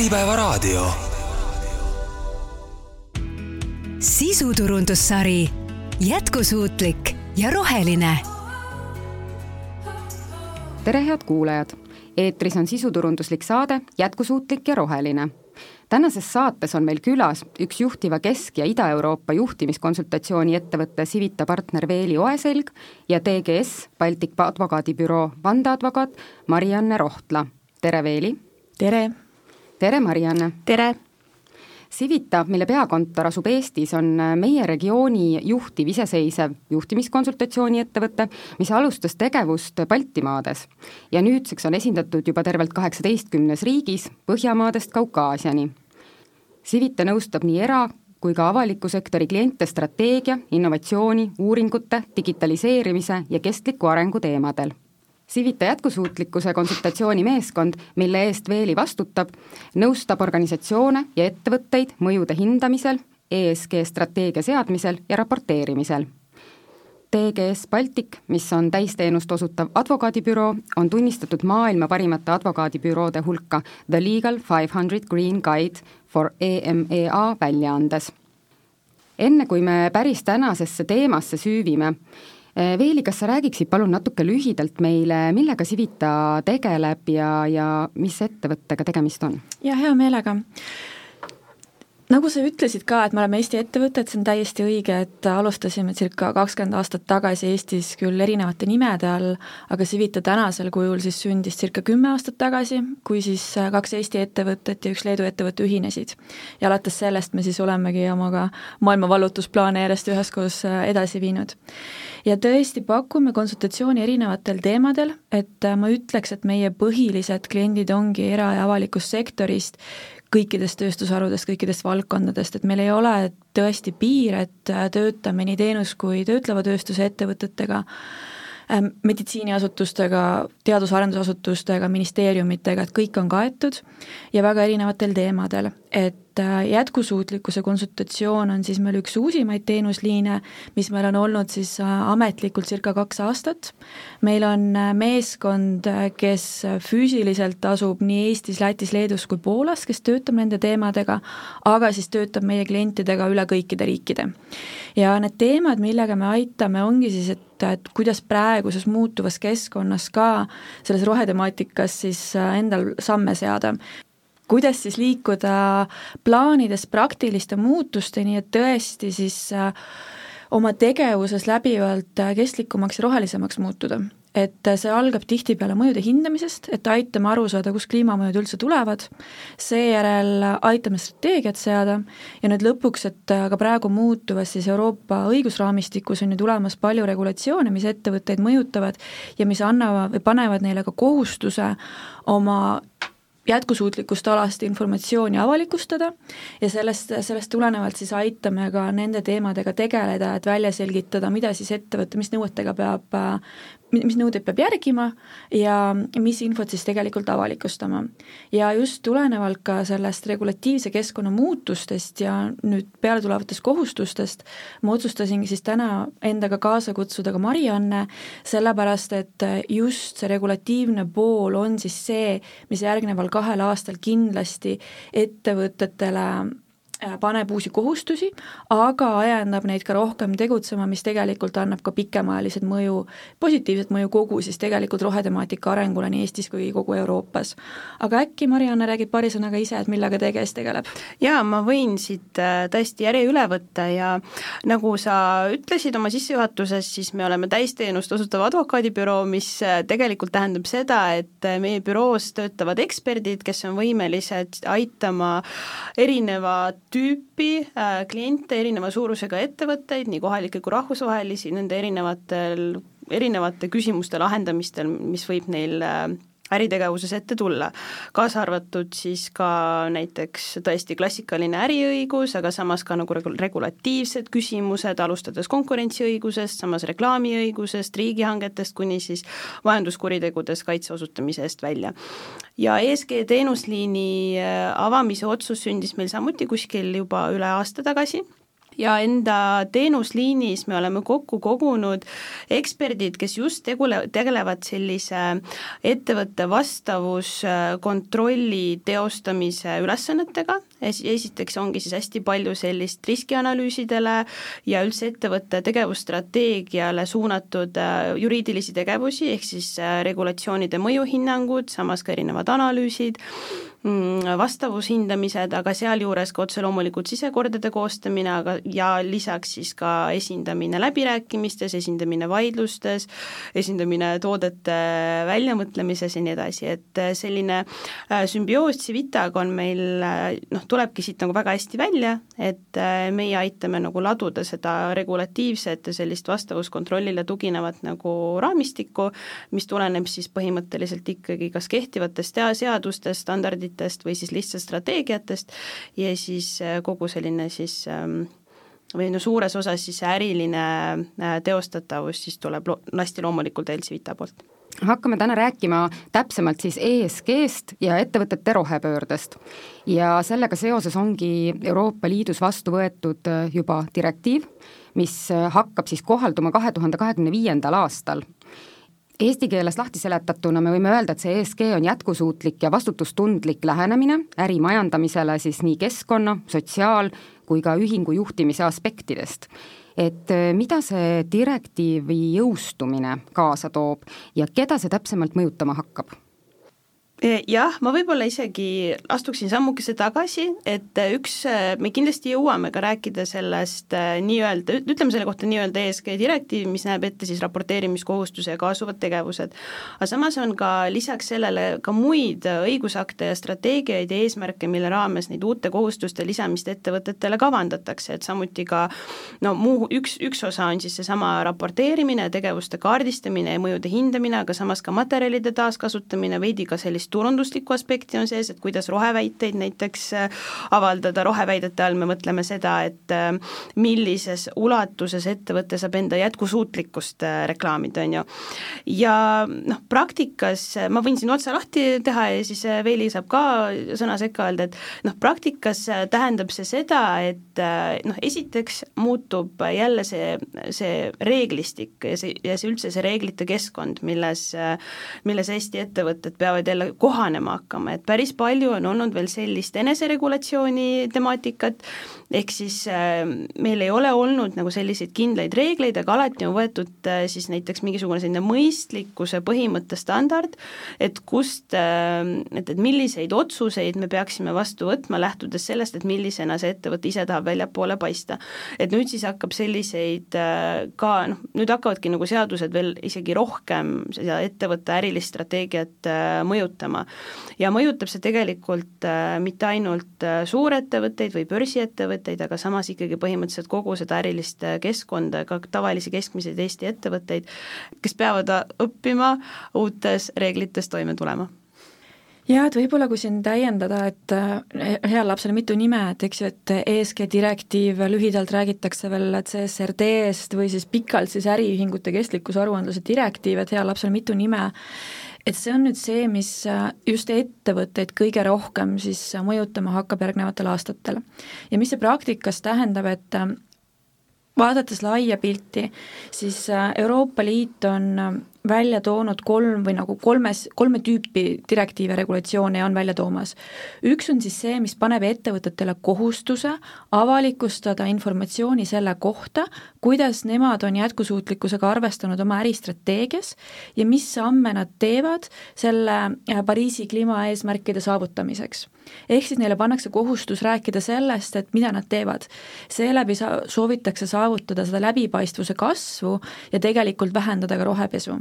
Äripäevaraadio. sisuturundussari jätkusuutlik ja roheline. tere, head kuulajad! eetris on sisuturunduslik saade Jätkusuutlik ja roheline. tänases saates on meil külas üks juhtiva Kesk- ja Ida-Euroopa juhtimiskonsultatsiooni ettevõtte Civita partner Veeli Oeselg ja TGS Baltic advokaadibüroo vandeadvokaat Marianne Rohtla. tere, Veeli! tere! Tere, Marianne! tere! Civita, mille peakontor asub Eestis, on meie regiooni juhtiv iseseisev juhtimiskonsultatsiooni ettevõte, mis alustas tegevust Baltimaades ja nüüdseks on esindatud juba tervelt kaheksateistkümnes riigis, Põhjamaadest Kaukaasiani. Civita nõustab nii era- kui ka avaliku sektori kliente strateegia, innovatsiooni, uuringute, digitaliseerimise ja kestliku arengu teemadel Civita jätkusuutlikkuse konsultatsiooni meeskond, mille eest Veeli vastutab, nõustab organisatsioone ja ettevõtteid mõjude hindamisel, ESG strateegia seadmisel ja raporteerimisel. TGS Baltic, mis on täisteenust osutav advokaadibüroo, on tunnistatud maailma parimate advokaadibüroode hulka The Legal Five Hundred Green Guide for EMEA väljaandes. enne, kui me päris tänasesse teemasse süüvime, Veeli, kas sa räägiksid palun natuke lühidalt meile, millega Civita tegeleb ja, ja mis ettevõttega tegemist on? ja hea meelega nagu sa ütlesid ka, et me oleme Eesti ettevõte, et see on täiesti õige, et alustasime circa kakskümmend aastat tagasi Eestis küll erinevate nimede all, aga Civita tänasel kujul siis sündis circa kümme aastat tagasi, kui siis kaks Eesti ettevõtet ja üks Leedu ettevõte ühinesid. ja alates sellest me siis olemegi oma ka maailma vallutusplaane järjest üheskoos edasi viinud. ja tõesti, pakume konsultatsiooni erinevatel teemadel, et ma ütleks, et meie põhilised kliendid ongi era- ja avalikust sektorist, kõikidest tööstusharudest, kõikidest valdkondadest, et meil ei ole tõesti piir, et äh, töötame nii teenus- kui töötleva tööstuse ettevõtetega, meditsiiniasutustega, teadus-arendusasutustega, ministeeriumitega, et kõik on kaetud ja väga erinevatel teemadel, et äh, jätkusuutlikkuse konsultatsioon on siis meil üks uusimaid teenusliine, mis meil on olnud siis äh, ametlikult circa kaks aastat. meil on meeskond, kes füüsiliselt asub nii Eestis, Lätis, Leedus kui Poolas, kes töötab nende teemadega, aga siis töötab meie klientidega üle kõikide riikide. ja need teemad, millega me aitame, ongi siis, et et kuidas praeguses muutuvas keskkonnas ka selles rohetemaatikas siis endal samme seada kuidas siis liikuda plaanides praktiliste muutusteni, et tõesti siis äh, oma tegevuses läbivalt äh, kestlikumaks ja rohelisemaks muutuda. Et see algab tihtipeale mõjude hindamisest, et aitame aru saada, kust kliimamõjud üldse tulevad, seejärel aitame strateegiat seada ja nüüd lõpuks, et ka praegu muutuvas siis Euroopa õigusraamistikus on ju tulemas palju regulatsioone, mis ettevõtteid mõjutavad ja mis annavad või panevad neile ka kohustuse oma jätkusuutlikkust alast informatsiooni avalikustada ja sellest, sellest tulenevalt siis aitame ka nende teemadega tegeleda, et välja selgitada, mida siis ettevõte, mis nõuetega peab, mis nõudeid peab järgima ja mis infot siis tegelikult avalikustama. ja just tulenevalt ka sellest regulatiivse keskkonna muutustest ja nüüd peale tulevatest kohustustest ma otsustasingi siis täna endaga kaasa kutsuda ka Marianne, sellepärast et just see regulatiivne pool on siis see, mis järgneval kahel aastal kindlasti ettevõtetele paneb uusi kohustusi, aga ajendab neid ka rohkem tegutsema, mis tegelikult annab ka pikemaajalised mõju, positiivset mõju kogu siis tegelikult rohetemaatika arengule nii Eestis kui kogu Euroopas. aga äkki Marianne räägib paari sõnaga ise, et millega TGS tegeleb? jaa, ma võin siit äh, tõesti järje üle võtta ja nagu sa ütlesid oma sissejuhatuses, siis me oleme täisteenust osutav advokaadibüroo, mis äh, tegelikult tähendab seda, et meie büroos töötavad eksperdid, kes on võimelised aitama erinevat tüüpi äh, kliente, erineva suurusega ettevõtteid, nii kohalikke kui rahvusvahelisi, nende erinevatel, erinevate küsimuste lahendamistel, mis võib neil äh, äritegevuses ette tulla, kaasa arvatud siis ka näiteks tõesti klassikaline äriõigus, aga samas ka nagu regu-, regulatiivsed küsimused, alustades konkurentsiõigusest, samas reklaamiõigusest, riigihangetest kuni siis majanduskuritegudes kaitse osutamise eest välja. ja ESG teenusliini äh, avamise otsus sündis meil samuti kuskil juba üle aasta tagasi ja enda teenusliinis me oleme kokku kogunud eksperdid, kes just tegule, tegelevad sellise ettevõtte vastavuskontrolli teostamise ülesannetega, es-, esiteks ongi siis hästi palju sellist riskianalüüsidele ja üldse ettevõtte tegevusstrateegiale suunatud äh, juriidilisi tegevusi, ehk siis äh, regulatsioonide mõjuhinnangud, samas ka erinevad analüüsid, vastavushindamised, aga sealjuures ka otse loomulikult sisekordade koostamine, aga ja lisaks siis ka esindamine läbirääkimistes, esindamine vaidlustes, esindamine toodete väljamõtlemises ja nii edasi, et äh, selline äh, sümbioos Civitaga on meil äh, noh, tulebki siit nagu väga hästi välja, et meie aitame nagu laduda seda regulatiivset ja sellist vastavuskontrollile tuginevat nagu raamistikku, mis tuleneb siis põhimõtteliselt ikkagi kas kehtivatest seadustest, standarditest, vahenditest või siis lihtsalt strateegiatest ja siis äh, kogu selline siis ähm, või no suures osas siis äriline äh, teostatavus siis tuleb lo-, hästi loomulikult Elsivita poolt hakkame täna rääkima täpsemalt siis ESG-st ja ettevõtete rohepöördest. ja sellega seoses ongi Euroopa Liidus vastu võetud äh, juba direktiiv, mis hakkab siis kohalduma kahe tuhande kahekümne viiendal aastal Eesti keeles lahti seletatuna me võime öelda, et see ESG on jätkusuutlik ja vastutustundlik lähenemine ärimajandamisele siis nii keskkonna, sotsiaal- kui ka ühingu juhtimise aspektidest. et eh, mida see direktiivi jõustumine kaasa toob ja keda see täpsemalt mõjutama hakkab? Eh, jah, ma võib-olla isegi astuksin sammukese tagasi, et eh, üks, eh, me kindlasti jõuame ka rääkida sellest nii-öelda, ütleme selle kohta nii-öelda ESG direktiiv, mis näeb ette siis raporteerimiskohustuse ja kaasuvad tegevused. aga samas on ka lisaks sellele ka muid õigusakte ja strateegiaid ja eesmärke, mille raames neid uute kohustuste lisamist ettevõtetele kavandatakse, et samuti ka no muu, üks, üks osa on siis seesama raporteerimine, tegevuste kaardistamine ja mõjude hindamine, aga samas ka materjalide taaskasutamine, veidi ka sellist turunduslikku aspekti on sees, et kuidas roheväiteid näiteks äh, avaldada, roheväidete all me mõtleme seda, et äh, millises ulatuses ettevõte saab enda jätkusuutlikkust äh, reklaamida, on ju. ja noh, praktikas ma võin siin otsa lahti teha ja siis Veeli saab ka sõna sekka öelda, et noh, praktikas tähendab see seda, et noh, esiteks muutub jälle see, see reeglistik ja see, ja see üldse see reeglite keskkond, milles, milles Eesti ettevõtted peavad jälle kohanema hakkama, et päris palju on olnud veel sellist eneseregulatsiooni temaatikat, ehk siis äh, meil ei ole olnud nagu selliseid kindlaid reegleid, aga alati on võetud äh, siis näiteks mingisugune selline mõistlikkuse põhimõtte standard, et kust äh,, et, et milliseid otsuseid me peaksime vastu võtma, lähtudes sellest, et millisena see ettevõte ise tahab väljapoole paista. et nüüd siis hakkab selliseid ka noh, nüüd hakkavadki nagu seadused veel isegi rohkem seda ettevõtte ärilist strateegiat äh, mõjutama. ja mõjutab see tegelikult äh, mitte ainult äh, suurettevõtteid või börsiettevõtteid, ettevõtteid, aga samas ikkagi põhimõtteliselt kogu seda ärilist keskkonda, ka tavalisi keskmiseid Eesti ettevõtteid, kes peavad õppima uutes reeglites toime tulema jaa, et võib-olla kui siin täiendada, et eh, heal lapsel mitu nime, et eks ju, et ESG direktiiv, lühidalt räägitakse veel CSRD-st või siis pikalt siis äriühingute kestlikkusaruandluse direktiiv, et heal lapsel mitu nime, et see on nüüd see, mis äh, just ettevõtteid kõige rohkem siis äh, mõjutama hakkab järgnevatel aastatel. ja mis see praktikas tähendab, et äh, vaadates laia pilti, siis Euroopa Liit on välja toonud kolm või nagu kolmes, kolme tüüpi direktiive, regulatsioone on välja toomas. üks on siis see, mis paneb ettevõtetele kohustuse avalikustada informatsiooni selle kohta, kuidas nemad on jätkusuutlikkusega arvestanud oma äristrateegias ja mis samme nad teevad selle äh, Pariisi kliimaeesmärkide saavutamiseks. Ehk siis neile pannakse kohustus rääkida sellest, et mida nad teevad. seeläbi sa-, soovitakse saavutada seda läbipaistvuse kasvu ja tegelikult vähendada ka rohepesu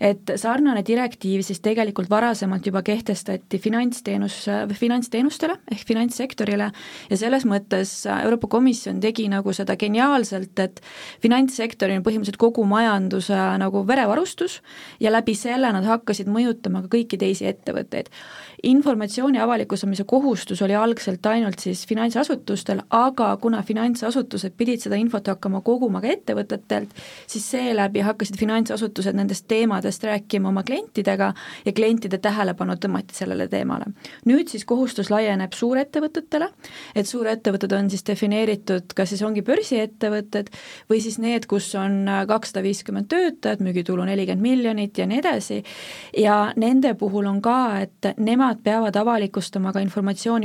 et sarnane direktiiv siis tegelikult varasemalt juba kehtestati finantsteenus, finantsteenustele ehk finantssektorile ja selles mõttes Euroopa Komisjon tegi nagu seda geniaalselt, et finantssektori on põhimõtteliselt kogu majanduse nagu verevarustus ja läbi selle nad hakkasid mõjutama ka kõiki teisi ettevõtteid informatsiooni avalikustamise kohustus oli algselt ainult siis finantsasutustel, aga kuna finantsasutused pidid seda infot hakkama koguma ka ettevõtetelt, siis seeläbi hakkasid finantsasutused nendest teemadest rääkima oma klientidega ja klientide tähelepanu tõmmati sellele teemale. nüüd siis kohustus laieneb suurettevõtetele, et suurettevõtted on siis defineeritud, kas siis ongi börsiettevõtted või siis need, kus on kakssada viiskümmend töötajat, müügitulu nelikümmend miljonit ja nii edasi, ja nende puhul on ka, et nemad peavad avalikustama ka informatsiooni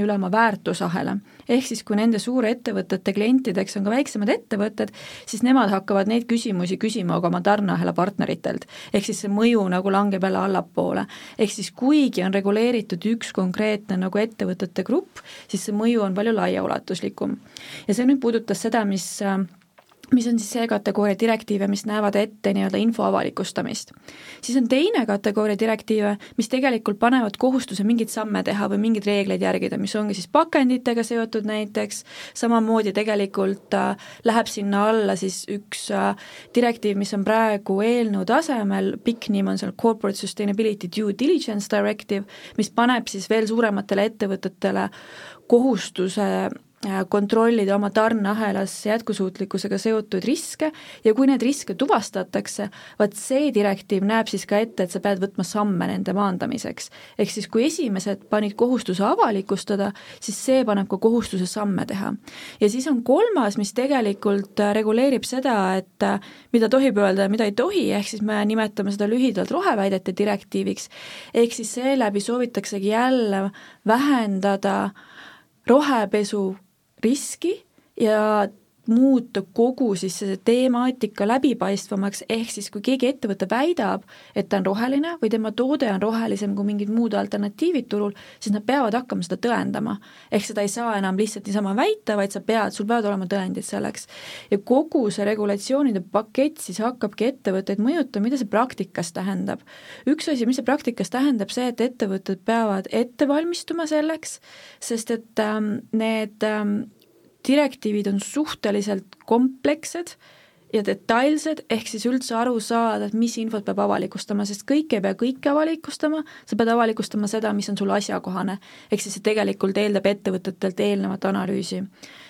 üle oma väärtusahela. ehk siis, kui nende suurettevõtete klientideks on ka väiksemad ettevõtted, siis nemad hakkavad neid küsimusi küsima ka oma tarneahela partneritelt. ehk siis see mõju nagu langeb jälle allapoole. ehk siis kuigi on reguleeritud üks konkreetne nagu ettevõtete grupp, siis see mõju on palju laiaulatuslikum. ja see nüüd puudutas seda, mis mis on siis see kategooria direktiive, mis näevad ette nii-öelda info avalikustamist. siis on teine kategooria direktiive, mis tegelikult panevad kohustuse mingeid samme teha või mingeid reegleid järgida, mis ongi siis pakenditega seotud näiteks, samamoodi tegelikult äh, läheb sinna alla siis üks äh, direktiiv, mis on praegu eelnõu tasemel, pikk nimi on seal Corporate Sustainability Due Diligence Directive, mis paneb siis veel suurematele ettevõtetele kohustuse kontrollida oma tarneahelas jätkusuutlikkusega seotud riske ja kui neid riske tuvastatakse, vaat see direktiiv näeb siis ka ette, et sa pead võtma samme nende maandamiseks. ehk siis kui esimesed panid kohustuse avalikustada, siis see paneb ka kohustuse samme teha. ja siis on kolmas, mis tegelikult äh, reguleerib seda, et äh, mida tohib öelda ja mida ei tohi, ehk siis me nimetame seda lühidalt roheväidete direktiiviks, ehk siis seeläbi soovitaksegi jälle vähendada rohepesu riski ja muuta kogu siis see temaatika läbipaistvamaks, ehk siis kui keegi ettevõte väidab, et ta on roheline või tema toode on rohelisem kui mingid muud alternatiivid turul, siis nad peavad hakkama seda tõendama. ehk seda ei saa enam lihtsalt niisama väita, vaid sa pead, sul peavad olema tõendid selleks. ja kogu see regulatsioonide pakett siis hakkabki ettevõtteid mõjutama, mida see praktikas tähendab. üks asi, mis see praktikas tähendab, see, et ettevõtted peavad ette valmistuma selleks, sest et ähm, need ähm, direktiivid on suhteliselt komplekssed ja detailsed, ehk siis üldse aru saada, et mis infot peab avalikustama, sest kõike ei pea kõike avalikustama, sa pead avalikustama seda, mis on sulle asjakohane. ehk siis see tegelikult eeldab ettevõtetelt eelnevat analüüsi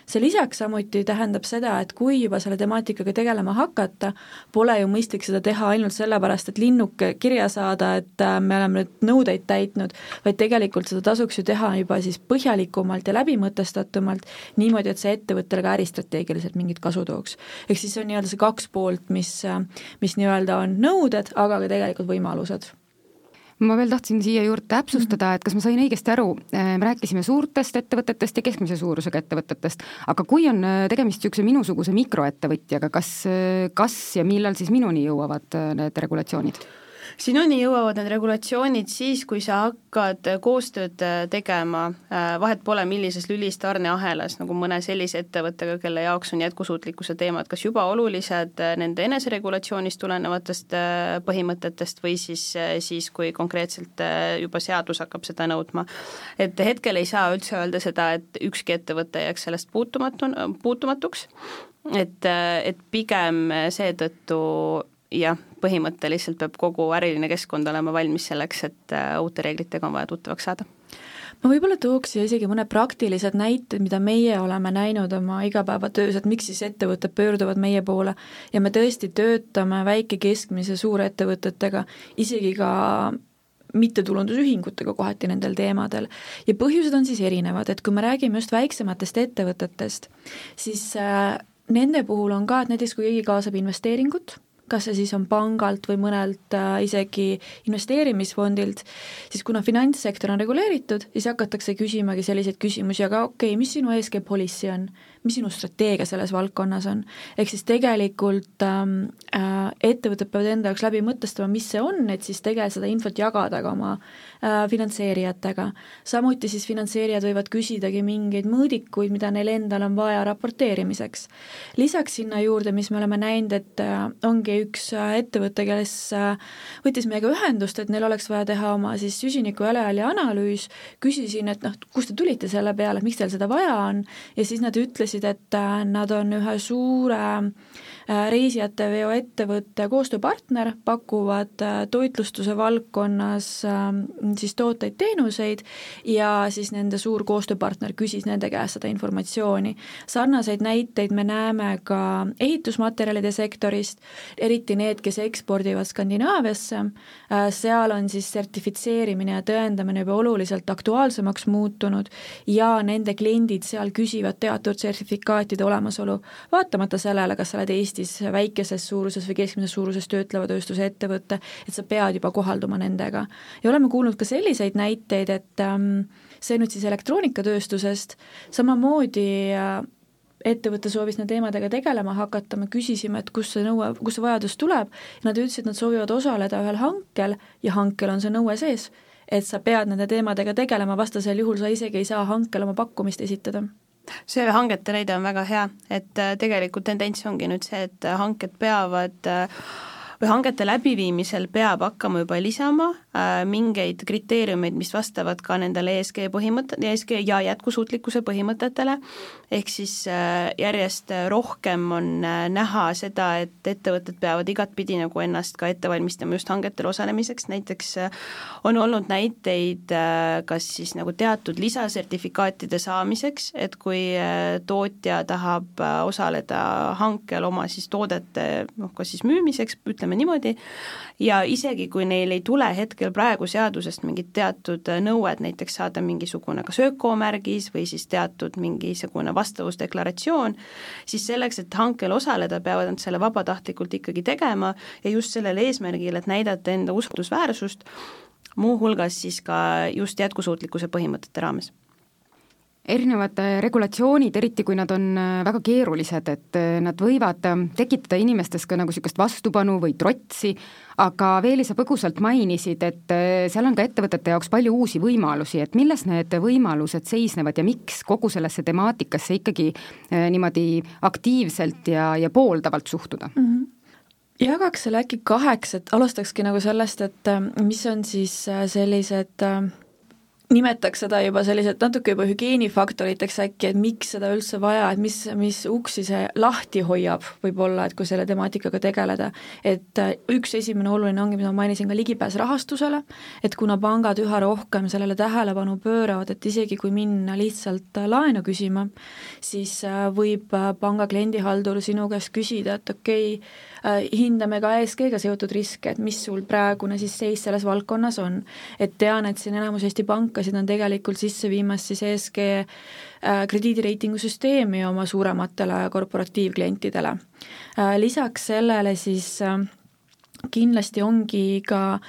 see lisaks samuti tähendab seda, et kui juba selle temaatikaga tegelema hakata, pole ju mõistlik seda teha ainult sellepärast, et linnuke kirja saada, et äh, me oleme nüüd nõudeid täitnud, vaid tegelikult seda tasuks ju teha juba siis põhjalikumalt ja läbimõtestatumalt, niimoodi, et see ettevõttele ka äristrateegiliselt mingit kasu tooks. ehk siis see on nii-öelda see kaks poolt, mis, äh, mis nii-öelda on nõuded, aga ka tegelikult võimalused ma veel tahtsin siia juurde täpsustada, et kas ma sain õigesti aru, äh, me rääkisime suurtest ettevõtetest ja keskmise suurusega ettevõtetest, aga kui on äh, tegemist niisuguse minusuguse mikroettevõtjaga, kas, äh, kas ja millal siis minuni jõuavad need regulatsioonid? Sinuni jõuavad need regulatsioonid siis, kui sa hakkad koostööd äh, tegema, äh, vahet pole, millises lülis tarneahelas, nagu mõne sellise ettevõttega, kelle jaoks on jätkusuutlikkuse teemad kas juba olulised äh, nende eneseregulatsioonist tulenevatest põhimõtetest või siis, siis kui konkreetselt juba seadus hakkab seda nõudma. et hetkel ei saa üldse öelda seda, et ükski ettevõte jääks sellest puutumatu, puutumatuks, et, et pigem seetõttu jah, põhimõtteliselt peab kogu äriline keskkond olema valmis selleks, et äh, uute reeglitega on vaja tuttavaks saada ma võib-olla tooks siia isegi mõned praktilised näited, mida meie oleme näinud oma igapäevatöös, et miks siis ettevõtted pöörduvad meie poole ja me tõesti töötame väike, keskmise, suurettevõtetega, isegi ka mittetulundusühingutega kohati nendel teemadel. ja põhjused on siis erinevad, et kui me räägime just väiksematest ettevõtetest, siis äh, nende puhul on ka, et näiteks kui keegi kaasab investeeringut, kas see siis on pangalt või mõnelt äh, isegi investeerimisfondilt, siis kuna finantssektor on reguleeritud, siis hakatakse küsimagi selliseid küsimusi, aga okei okay,, mis sinu ESG policy on, mis sinu strateegia selles valdkonnas on, ehk siis tegelikult ähm, äh, ettevõtted peavad enda jaoks läbi mõtestama, mis see on, et siis tegelikult seda infot jagada ka oma äh, finantseerijatega. samuti siis finantseerijad võivad küsidagi mingeid mõõdikuid, mida neil endal on vaja raporteerimiseks. lisaks sinna juurde, mis me oleme näinud, et äh, ongi üks äh, ettevõte, kes äh, võttis meiega ühendust, et neil oleks vaja teha oma siis süsiniku jalajälje analüüs, küsisin, et noh, kust te tulite selle peale, miks teil seda vaja on, ja siis nad ütlesid, ütlesid, et äh, nad on ühe suure Äh, reisijateveoettevõtte koostööpartner, pakuvad äh, toitlustuse valdkonnas ähm, siis tooteid-teenuseid ja siis nende suur koostööpartner küsis nende käest seda informatsiooni. sarnaseid näiteid me näeme ka ehitusmaterjalide sektorist, eriti need, kes ekspordivad Skandinaaviasse, äh, seal on siis sertifitseerimine ja tõendamine juba oluliselt aktuaalsemaks muutunud ja nende kliendid seal küsivad teatud sertifikaatide olemasolu, vaatamata sellele, kas sa oled Eestis väikeses suuruses või keskmises suuruses töötleva tööstuse ettevõte, et sa pead juba kohalduma nendega. ja oleme kuulnud ka selliseid näiteid, et ähm, see nüüd siis elektroonikatööstusest, samamoodi äh, ettevõte soovis nende teemadega tegelema hakata, me küsisime, et kust see nõue, kust see vajadus tuleb, nad ütlesid, et nad soovivad osaleda ühel hankel ja hankel on see nõue sees, et sa pead nende teemadega tegelema, vastasel juhul sa isegi ei saa hankel oma pakkumist esitada see hangete näide on väga hea, et äh, tegelikult tendents ongi nüüd see, et hanked peavad äh, või hangete läbiviimisel peab hakkama juba lisama äh, mingeid kriteeriumeid, mis vastavad ka nendele ESG põhimõtte, ESG ja jätkusuutlikkuse põhimõtetele, ehk siis äh, järjest rohkem on äh, näha seda, et ettevõtted peavad igatpidi nagu ennast ka ette valmistama just hangetel osalemiseks, näiteks äh, on olnud näiteid äh, kas siis nagu teatud lisasertifikaatide saamiseks, et kui äh, tootja tahab äh, osaleda hankel oma siis toodete noh, kas siis müümiseks, ütleme ütleme niimoodi, ja isegi, kui neil ei tule hetkel praegu seadusest mingit teatud nõuet, näiteks saada mingisugune kas ökomärgis või siis teatud mingisugune vastavusdeklaratsioon, siis selleks, et hankel osaleda, peavad nad selle vabatahtlikult ikkagi tegema ja just sellel eesmärgil, et näidata enda usaldusväärsust, muuhulgas siis ka just jätkusuutlikkuse põhimõtete raames erinevad äh, regulatsioonid, eriti kui nad on äh, väga keerulised, et äh, nad võivad tekitada inimestes ka nagu niisugust vastupanu või trotsi, aga Veeli, sa põgusalt mainisid, et seal on ka ettevõtete jaoks palju uusi võimalusi, et milles need võimalused seisnevad ja miks kogu sellesse temaatikasse ikkagi niimoodi aktiivselt ja, ja pooldavalt suhtuda mm? -hmm jagaks selle äkki kaheks, et alustakski nagu sellest, et mis on siis sellised nimetaks seda juba selliselt natuke juba hügieenifaktoriteks äkki, et miks seda üldse vaja, et mis, mis uksi see lahti hoiab võib-olla, et kui selle temaatikaga tegeleda. et äh, üks esimene oluline ongi, mida ma mainisin, ka ligipääs rahastusele, et kuna pangad üha rohkem sellele tähelepanu pööravad, et isegi kui minna lihtsalt äh, laenu küsima, siis äh, võib panga kliendihaldur sinu käest küsida, et okei okay,, hindame ka ESG-ga seotud riske, et mis sul praegune siis seis selles valdkonnas on. et tean, et siin enamus Eesti panka hakkasid nad tegelikult sisse viimas siis ESG äh, krediidireitingu süsteemi oma suurematele korporatiivklientidele. Äh, lisaks sellele siis äh, kindlasti ongi ka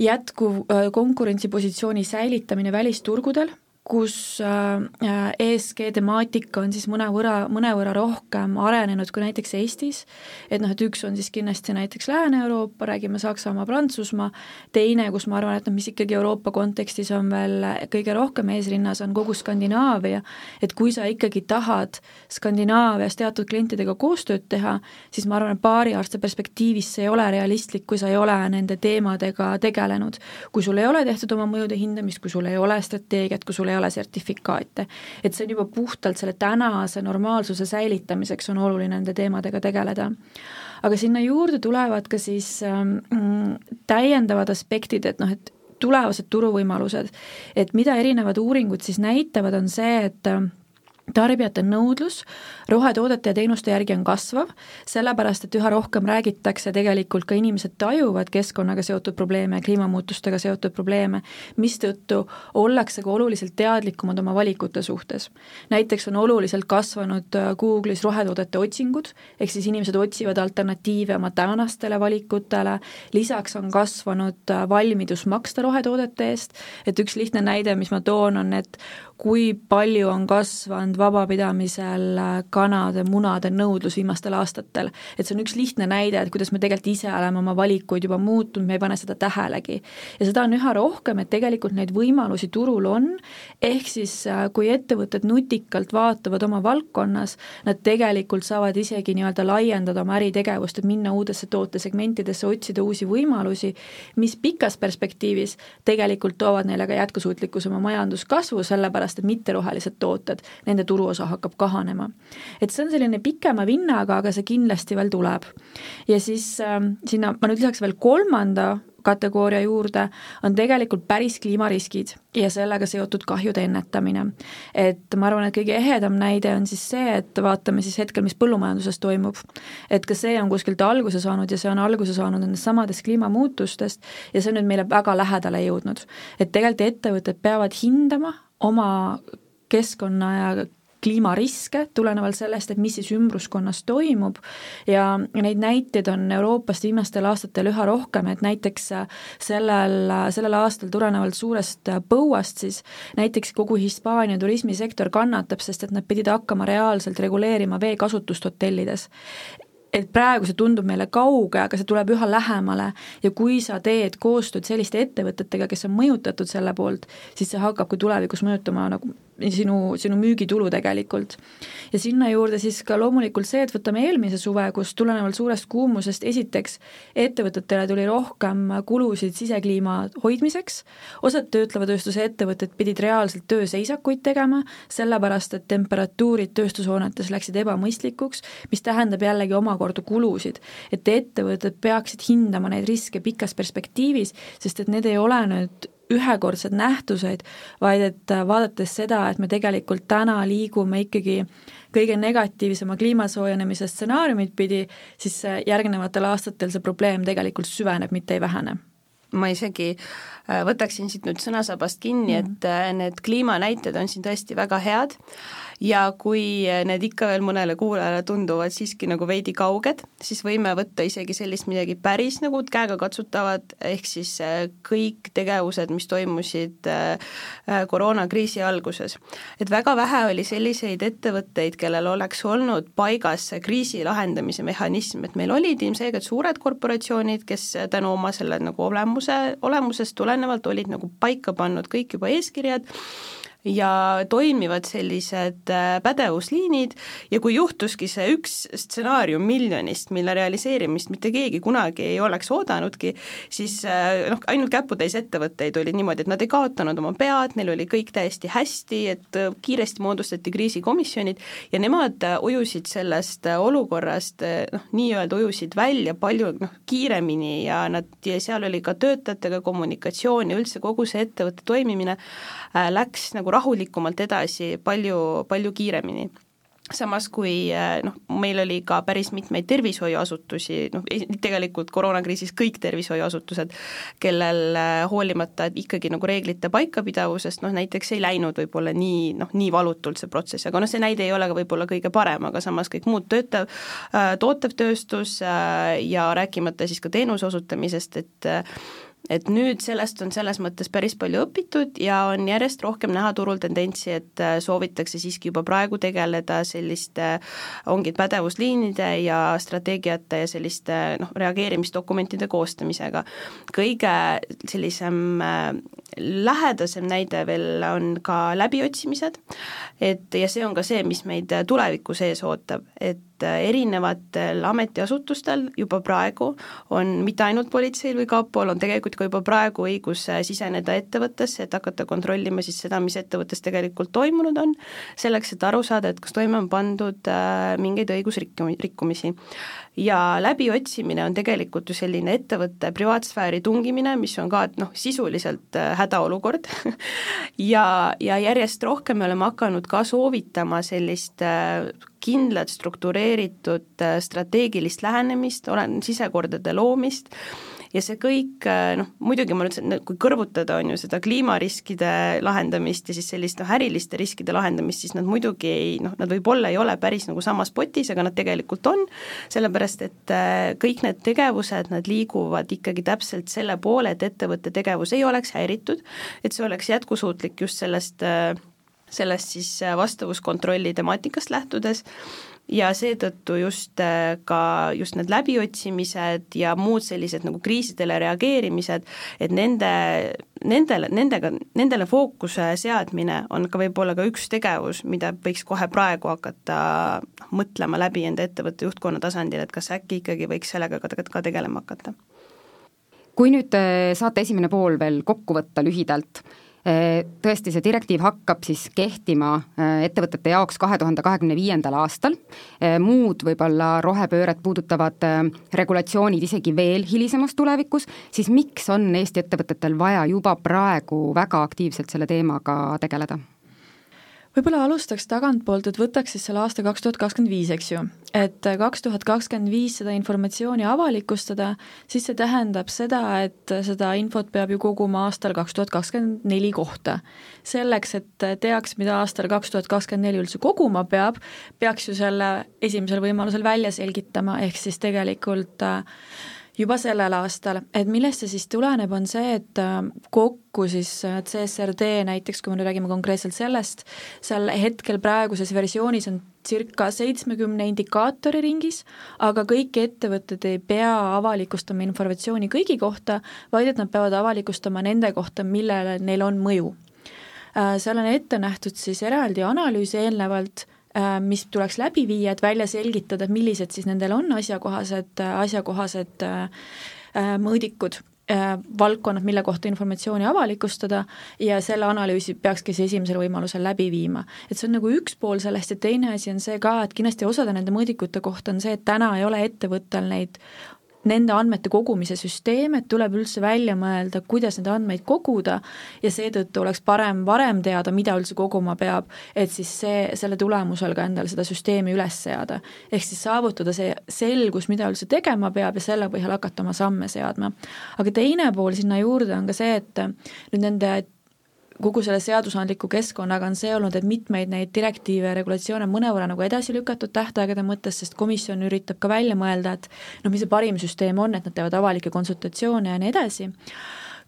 jätkuv konkurentsipositsiooni säilitamine välisturgudel kus äh, ESG temaatika on siis mõnevõrra, mõnevõrra rohkem arenenud kui näiteks Eestis, et noh, et üks on siis kindlasti näiteks Lääne-Euroopa, räägime Saksamaa, Prantsusmaa, teine, kus ma arvan, et noh, mis ikkagi Euroopa kontekstis on veel kõige rohkem eesrinnas, on kogu Skandinaavia, et kui sa ikkagi tahad Skandinaavias teatud klientidega koostööd teha, siis ma arvan, et paari aasta perspektiivis see ei ole realistlik, kui sa ei ole nende teemadega tegelenud. kui sul ei ole tehtud oma mõjude hindamist, kui sul ei ole strateegiat, kui sul ei ole sertifikaate. et see on juba puhtalt selle tänase normaalsuse säilitamiseks on oluline nende teemadega tegeleda. aga sinna juurde tulevad ka siis ähm, täiendavad aspektid, et noh, et tulevased turuvõimalused, et mida erinevad uuringud siis näitavad, on see, et tarbijate nõudlus rohetoodete ja teenuste järgi on kasvav, sellepärast et üha rohkem räägitakse, tegelikult ka inimesed tajuvad keskkonnaga seotud probleeme, kliimamuutustega seotud probleeme, mistõttu ollakse ka oluliselt teadlikumad oma valikute suhtes. näiteks on oluliselt kasvanud äh, Google'is rohetoodete otsingud, ehk siis inimesed otsivad alternatiive oma tänastele valikutele, lisaks on kasvanud äh, valmidus maksta rohetoodete eest, et üks lihtne näide, mis ma toon, on, et kui palju on kasvanud vabapidamisel kanade, munade nõudlus viimastel aastatel. et see on üks lihtne näide, et kuidas me tegelikult ise oleme oma valikuid juba muutnud, me ei pane seda tähelegi. ja seda on üha rohkem, et tegelikult neid võimalusi turul on, ehk siis äh, kui ettevõtted nutikalt vaatavad oma valdkonnas, nad tegelikult saavad isegi nii-öelda laiendada oma äritegevust, et minna uudesse tootesegmentidesse, otsida uusi võimalusi, mis pikas perspektiivis tegelikult toovad neile ka jätkusuutlikkuse oma majanduskasvu, sellepärast et mitterohelised tooted, nende turuosa hakkab kahanema. et see on selline pikema vinnaga, aga see kindlasti veel tuleb. ja siis äh, sinna ma nüüd lisaks veel kolmanda kategooria juurde, on tegelikult päris kliimariskid ja sellega seotud kahjude ennetamine. et ma arvan, et kõige ehedam näide on siis see, et vaatame siis hetkel, mis põllumajanduses toimub. et ka see on kuskilt alguse saanud ja see on alguse saanud nendest samadest kliimamuutustest ja see on nüüd meile väga lähedale jõudnud. et tegelikult ettevõtted peavad hindama oma keskkonna ja kliimariske, tulenevalt sellest, et mis siis ümbruskonnas toimub. Ja neid näiteid on Euroopast viimastel aastatel üha rohkem, et näiteks sellel, sellel aastal tulenevalt suurest põuast siis näiteks kogu Hispaania turismisektor kannatab, sest et nad pidid hakkama reaalselt reguleerima veekasutust hotellides. Et praegu see tundub meile kauge, aga see tuleb üha lähemale. Ja kui sa teed koostööd selliste ettevõtetega, kes on mõjutatud selle poolt, siis see hakkab ka tulevikus mõjutama nagu sinu, sinu müügitulu tegelikult. ja sinna juurde siis ka loomulikult see, et võtame eelmise suve, kus tulenevalt suurest kuumusest esiteks ettevõtetele tuli rohkem kulusid sisekliima hoidmiseks, osad töötleva tööstuse ettevõtted pidid reaalselt tööseisakuid tegema, sellepärast et temperatuurid tööstushoonetes läksid ebamõistlikuks, mis tähendab jällegi omakorda kulusid. et ettevõtted peaksid hindama neid riske pikas perspektiivis, sest et need ei ole nüüd ühekordsed nähtused, vaid et äh, vaadates seda, et me tegelikult täna liigume ikkagi kõige negatiivsema kliima soojenemise stsenaariumit pidi, siis äh, järgnevatel aastatel see probleem tegelikult süveneb, mitte ei vähene ma isegi äh, võtaksin siit nüüd sõnasabast kinni mm, -hmm. et need kliimanäited on siin tõesti väga head ja kui need ikka veel mõnele kuulajale tunduvad siiski nagu veidi kauged, siis võime võtta isegi sellist midagi päris nagu käegakatsutavat, ehk siis äh, kõik tegevused, mis toimusid äh, koroonakriisi alguses. et väga vähe oli selliseid ettevõtteid, kellel oleks olnud paigas see kriisi lahendamise mehhanism, et meil olid ilmselgelt suured korporatsioonid, kes tänu oma selle nagu olemuse, olemusest tulenevalt olid nagu paika pannud kõik juba eeskirjad, ja toimivad sellised äh, pädevusliinid ja kui juhtuski see üks stsenaarium miljonist, mille realiseerimist mitte keegi kunagi ei oleks oodanudki, siis äh, noh, ainult käputäis ettevõtteid oli niimoodi, et nad ei kaotanud oma pead, neil oli kõik täiesti hästi, et äh, kiiresti moodustati kriisikomisjonid ja nemad ujusid sellest olukorrast noh, nii-öelda ujusid välja palju noh, kiiremini ja nad, ja seal oli ka töötajatega kommunikatsioon ja üldse kogu see ettevõtte toimimine läks nagu rahulikumalt edasi palju, palju kiiremini. Samas kui eh, noh, meil oli ka päris mitmeid tervishoiuasutusi, noh tegelikult koroonakriisis kõik tervishoiuasutused, kellel eh, hoolimata ikkagi nagu reeglite paikapidavusest noh, näiteks ei läinud võib-olla nii noh, nii valutult see protsess, aga noh, see näide ei ole ka võib-olla kõige parem, aga samas kõik muud töötav, tootev tööstus ja rääkimata siis ka teenuse osutamisest, et et nüüd sellest on selles mõttes päris palju õpitud ja on järjest rohkem näha turul tendentsi, et äh, soovitakse siiski juba praegu tegeleda selliste, ongi pädevusliinide ja strateegiate ja selliste noh, reageerimisdokumentide koostamisega. kõige sellisem äh, lähedasem näide veel on ka läbiotsimised, et ja see on ka see, mis meid tulevikus ees ootab, et erinevatel ametiasutustel juba praegu on, mitte ainult politseil või kapol, on tegelikult ka juba praegu õigus siseneda ettevõttesse, et hakata kontrollima siis seda, mis ettevõttes tegelikult toimunud on, selleks, et aru saada, et kas toime on pandud äh, mingeid õigusrikkumisi ja läbiotsimine on tegelikult ju selline ettevõtte privaatsfääri tungimine, mis on ka noh, sisuliselt äh, hädaolukord. Ja, ja järjest rohkem me oleme hakanud ka soovitama sellist äh, kindlat struktureeritud äh, strateegilist lähenemist, olen sisekordade loomist ja see kõik äh, noh, muidugi ma et kui kõrvutada, on ju, seda kliimariskide lahendamist ja siis sellist noh, äriliste riskide lahendamist, siis nad muidugi ei noh, nad võib-olla ei ole päris nagu samas potis, aga nad tegelikult on, sellepärast et äh, kõik need tegevused, nad liiguvad ikkagi täpselt selle poole, et ettevõtte tegevus ei oleks häiritud, et see oleks jätkusuutlik just sellest äh, sellest siis vastavuskontrolli temaatikast lähtudes ja seetõttu just äh, ka just need läbiotsimised ja muud sellised nagu kriisidele reageerimised, et nende, nendele, nendega, nendele fookuse seadmine on ka võib-olla ka üks tegevus, mida võiks kohe praegu hakata noh, mõtlema läbi enda ettevõtte juhtkonna tasandil, et kas äkki ikkagi võiks sellega ka, ka tegelema hakata. Kui nüüd äh, saate esimene pool veel kokku võtta lühidalt, Tõesti, see direktiiv hakkab siis kehtima ettevõtete jaoks kahe tuhande kahekümne viiendal aastal, muud võib-olla rohepööret puudutavad regulatsioonid isegi veel hilisemas tulevikus, siis miks on Eesti ettevõtetel vaja juba praegu väga aktiivselt selle teemaga tegeleda? Võib-olla alustaks tagantpoolt, et võtaks siis selle aasta kaks tuhat kakskümmend viis, eks ju. et kaks tuhat kakskümmend viis seda informatsiooni avalikustada, siis see tähendab seda, et seda infot peab ju koguma aastal kaks tuhat kakskümmend neli kohta. selleks, et teaks, mida aastal kaks tuhat kakskümmend neli üldse koguma peab, peaks ju selle esimesel võimalusel välja selgitama, ehk siis tegelikult äh, juba sellel aastal, et millest see siis tuleneb, on see, et äh, kokku siis äh, CSRD näiteks, kui me nüüd räägime konkreetselt sellest, seal hetkel praeguses versioonis on circa seitsmekümne indikaatori ringis, aga kõik ettevõtted ei pea avalikustama informatsiooni kõigi kohta, vaid et nad peavad avalikustama nende kohta, millele neil on mõju. Äh, seal on ette nähtud siis eraldi analüüs eelnevalt mis tuleks läbi viia, et välja selgitada, millised siis nendel on asjakohased, asjakohased äh, äh, mõõdikud valdkonnad, mille kohta informatsiooni avalikustada ja selle analüüsi peakski siis esimesel võimalusel läbi viima. et see on nagu üks pool sellest ja teine asi on see ka, et kindlasti osade nende mõõdikute kohta on see, et täna ei ole ettevõttel neid nende andmete kogumise süsteem, et tuleb üldse välja mõelda, kuidas neid andmeid koguda ja seetõttu oleks parem varem teada, mida üldse koguma peab, et siis see, selle tulemusel ka endale seda süsteemi üles seada. ehk siis saavutada see selgus, mida üldse tegema peab ja selle põhjal hakata oma samme seadma. aga teine pool sinna juurde on ka see, et nüüd nende kogu selle seadusandliku keskkonnaga on see olnud, et mitmeid neid direktiive ja regulatsioone on mõnevõrra nagu edasi lükatud tähtaegade mõttes, sest komisjon üritab ka välja mõelda, et noh, mis see parim süsteem on, et nad teevad avalikke konsultatsioone ja nii edasi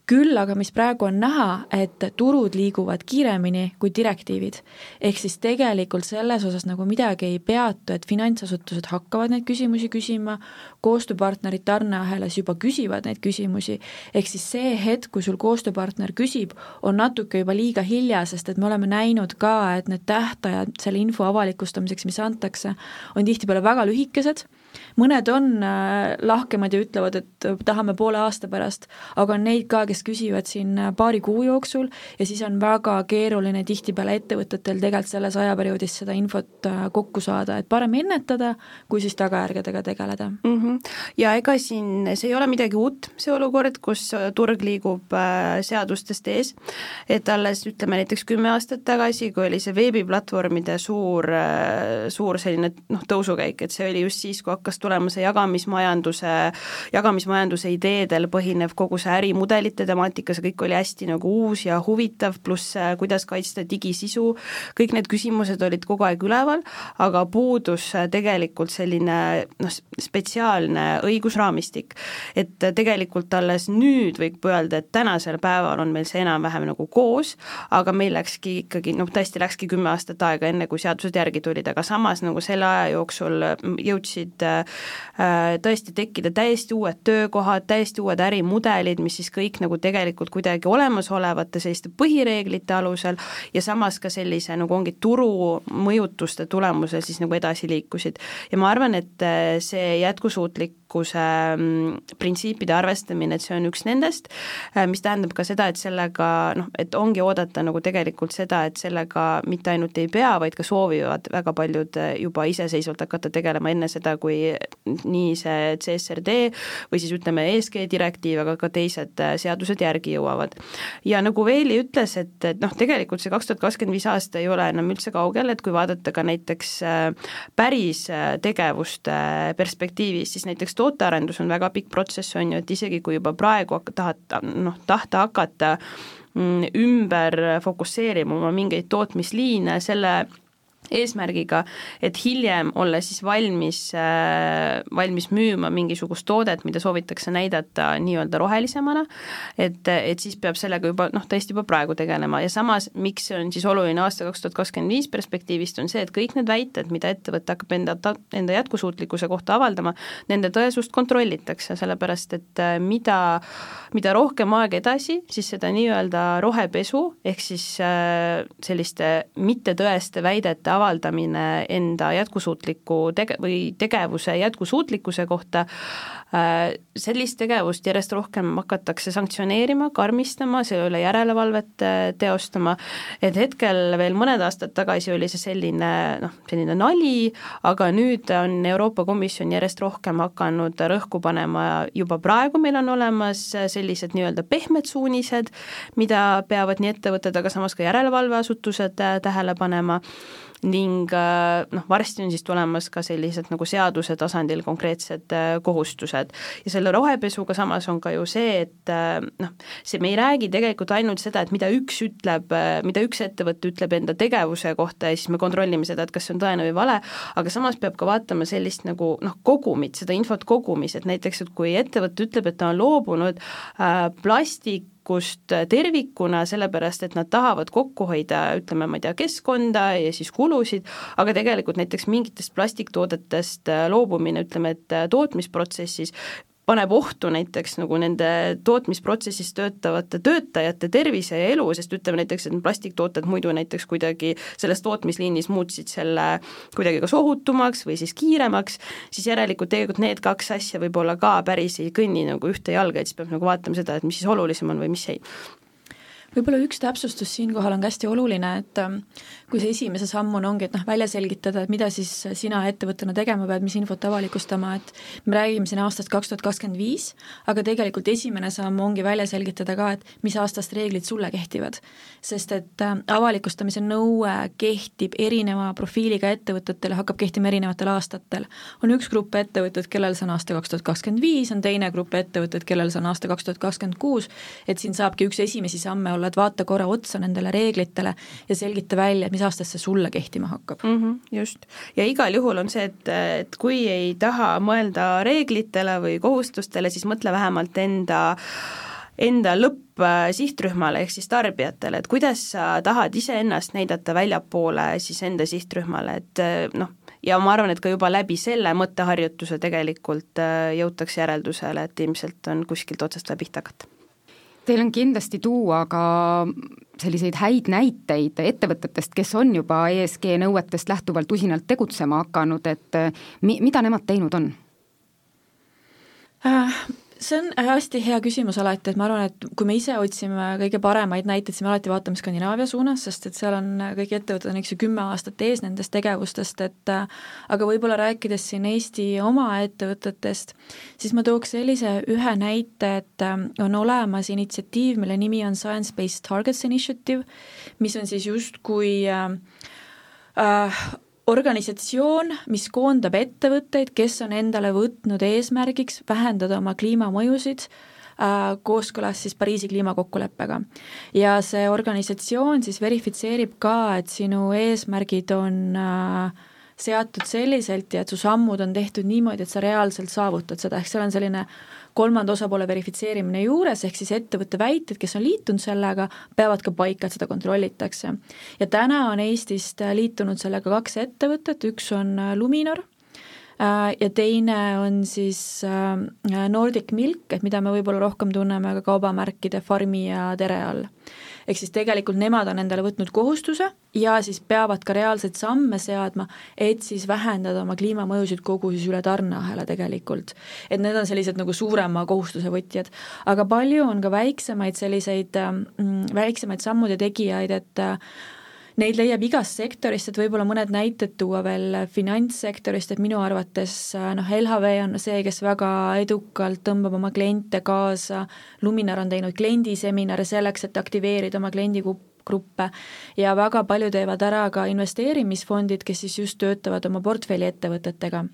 küll aga mis praegu on näha, et turud liiguvad kiiremini kui direktiivid. ehk siis tegelikult selles osas nagu midagi ei peatu, et finantsasutused hakkavad neid küsimusi küsima, koostööpartnerid tarneahelas juba küsivad neid küsimusi, ehk siis see hetk, kui sul koostööpartner küsib, on natuke juba liiga hilja, sest et me oleme näinud ka, et need tähtajad selle info avalikustamiseks, mis antakse, on tihtipeale väga lühikesed mõned on äh, lahkemad ja ütlevad, et tahame poole aasta pärast, aga on neid ka, kes küsivad siin äh, paari kuu jooksul ja siis on väga keeruline tihtipeale ettevõtetel tegelikult selles ajaperioodis seda infot äh, kokku saada, et parem ennetada, kui siis tagajärgedega tegeleda mm. -hmm. Ja ega siin, see ei ole midagi uut, see olukord, kus turg liigub seadustest ees, et alles ütleme näiteks kümme aastat tagasi, kui oli see veebiplatvormide suur, suur selline noh, tõusukäik, et see oli just siis, kui hakkas tulema see jagamismajanduse, jagamismajanduse ideedel põhinev kogu see ärimudelite temaatika, see kõik oli hästi nagu uus ja huvitav, pluss äh, kuidas kaitsta digisisu, kõik need küsimused olid kogu aeg üleval, aga puudus äh, tegelikult selline noh, spetsiaalne õigusraamistik. et tegelikult alles nüüd võib öelda, et tänasel päeval on meil see enam-vähem nagu koos, aga meil läkski ikkagi noh, tõesti läkski kümme aastat aega, enne kui seadused järgi tulid, aga samas nagu selle aja jooksul jõudsid Äh, tõesti tekkida täiesti uued töökohad, täiesti uued ärimudelid, mis siis kõik nagu tegelikult kuidagi olemasolevate selliste põhireeglite alusel ja samas ka sellise nagu ongi turu mõjutuste tulemusel siis nagu edasi liikusid. ja ma arvan, et äh, see jätkusuutlikkuse mm, printsiipide arvestamine, et see on üks nendest, äh, mis tähendab ka seda, et sellega noh, et ongi oodata nagu tegelikult seda, et sellega mitte ainult ei pea, vaid ka soovivad väga paljud juba iseseisvalt hakata tegelema enne seda, kui nii see CSRD või siis ütleme, ESG direktiiv, aga ka teised äh, seadused järgi jõuavad. ja nagu Veeli ütles, et, et noh, tegelikult see kaks tuhat kakskümmend viis aasta ei ole enam üldse kaugel, et kui vaadata ka näiteks äh, päris äh, tegevuste perspektiivis, siis näiteks tootearendus on väga pikk protsess, on ju, et isegi kui juba praegu tahad noh, tahta hakata mm, ümber fokusseerima oma mingeid tootmisliine selle eesmärgiga, et hiljem olla siis valmis, äh, valmis müüma mingisugust toodet, mida soovitakse näidata nii-öelda rohelisemana, et, et siis peab sellega juba noh, tõesti juba praegu tegelema. Ja samas, miks see on siis oluline aasta kaks tuhat kakskümmend viis perspektiivist, on see, et kõik need väited, mida ettevõte hakkab enda, enda jätkusuutlikkuse kohta avaldama, nende tõesust kontrollitakse, sellepärast et äh, mida, mida rohkem aega edasi, siis seda nii-öelda rohepesu, ehk siis äh, selliste mittetõeste väidete avaldamine enda jätkusuutliku tege- või tegevuse jätkusuutlikkuse kohta, äh, sellist tegevust järjest rohkem hakatakse sanktsioneerima, karmistama, selle üle järelevalvet äh, teostama, et hetkel veel mõned aastad tagasi oli see selline noh, selline nali, aga nüüd on Euroopa Komisjon järjest rohkem hakanud rõhku panema, juba praegu meil on olemas sellised nii-öelda pehmed suunised, mida peavad nii ettevõtted, aga samas ka järelevalveasutused äh, tähele panema ning äh, noh, varsti on siis tulemas ka sellised nagu seaduse tasandil konkreetsed äh, kohustused. ja selle rohepesuga samas on ka ju see, et noh, see, me ei räägi tegelikult ainult seda, et mida üks ütleb, mida üks ettevõte ütleb enda tegevuse kohta ja siis me kontrollime seda, et kas see on tõene või vale, aga samas peab ka vaatama sellist nagu noh, kogumit, seda infot kogumis, et näiteks, et kui ettevõte ütleb, et ta on loobunud äh, plastik kust tervikuna, sellepärast et nad tahavad kokku hoida, ütleme, ma ei tea, keskkonda ja siis kulusid, aga tegelikult näiteks mingitest plastiktoodetest loobumine, ütleme, et tootmisprotsessis paneb ohtu näiteks nagu nende tootmisprotsessis töötavate töötajate tervise ja elu, sest ütleme näiteks, et plastiktooted muidu näiteks kuidagi selles tootmisliinis muutsid selle kuidagi kas ohutumaks või siis kiiremaks, siis järelikult tegelikult need kaks asja võib-olla ka päris ei kõnni nagu ühte jalga, et siis peab nagu vaatama seda, et mis siis olulisem on või mis ei võib-olla üks täpsustus siinkohal on ka hästi oluline, et ähm, kui see esimese sammuna ongi, et noh, välja selgitada, et mida siis sina ettevõttena tegema pead, mis infot avalikustama, et me räägime siin aastast kaks tuhat kakskümmend viis, aga tegelikult esimene samm ongi välja selgitada ka, et mis aastast reeglid sulle kehtivad. sest et äh, avalikustamise nõue kehtib erineva profiiliga ettevõtetele, hakkab kehtima erinevatel aastatel. on üks grupp ettevõtteid, kellel see on aasta kaks tuhat kakskümmend viis, on teine grupp ettevõtteid, kellel see on aasta kaks tuhat kakskümmend kuus, et siin saabki üks esimesi samme olla olla, et vaata korra otsa nendele reeglitele ja selgita välja, et mis aastast see sulle kehtima hakkab mm. -hmm, just, ja igal juhul on see, et, et kui ei taha mõelda reeglitele või kohustustele, siis mõtle vähemalt enda enda lõppsihtrühmale ehk siis tarbijatele, et kuidas sa tahad iseennast näidata väljapoole siis enda sihtrühmale, et noh, ja ma arvan, et ka juba läbi selle mõtteharjutuse tegelikult jõutakse järeldusele, et ilmselt on kuskilt otsast vaja pihta hakata Teil on kindlasti tuua ka selliseid häid näiteid ettevõtetest, kes on juba ESG nõuetest lähtuvalt usinalt tegutsema hakanud, et mi-, mida nemad teinud on äh,? See on hästi hea küsimus alati, et ma arvan, et kui me ise otsime kõige paremaid näiteid, siis me alati vaatame Skandinaavia suunas, sest et seal on kõik ettevõtted on eks ju kümme aastat ees nendest tegevustest, et aga võib-olla rääkides siin Eesti oma ettevõtetest, siis ma tooks sellise ühe näite, et on olemas initsiatiiv, mille nimi on Science Based Targets Initiative, mis on siis justkui äh, äh, organisatsioon, mis koondab ettevõtteid, kes on endale võtnud eesmärgiks vähendada oma kliimamõjusid äh, kooskõlas siis Pariisi kliimakokkuleppega. ja see organisatsioon siis verifitseerib ka, et sinu eesmärgid on äh, seatud selliselt ja et su sammud on tehtud niimoodi, et sa reaalselt saavutad seda, ehk seal on selline kolmanda osapoole verifitseerimine juures, ehk siis ettevõtte väited, kes on liitunud sellega, peavad ka paika, et seda kontrollitakse. ja täna on Eestist liitunud sellega kaks ettevõtet, üks on Luminor, ja teine on siis äh, Nordic Milk, et mida me võib-olla rohkem tunneme ka kaubamärkide Farmi ja Tere all ehk siis tegelikult nemad on endale võtnud kohustuse ja siis peavad ka reaalseid samme seadma, et siis vähendada oma kliimamõjusid kogu siis üle tarneahela tegelikult. et need on sellised nagu suurema kohustuse võtjad. aga palju on ka väiksemaid selliseid mm,, väiksemaid sammude tegijaid, et äh, Neid leiab igast sektorist, et võib-olla mõned näited tuua veel finantssektorist, et minu arvates noh, LHV on see, kes väga edukalt tõmbab oma kliente kaasa, Luminar on teinud kliendiseminare selleks, et aktiveerida oma kliendikupp, gruppe. Ja väga palju teevad ära ka investeerimisfondid, kes siis just töötavad oma portfelliettevõtetega.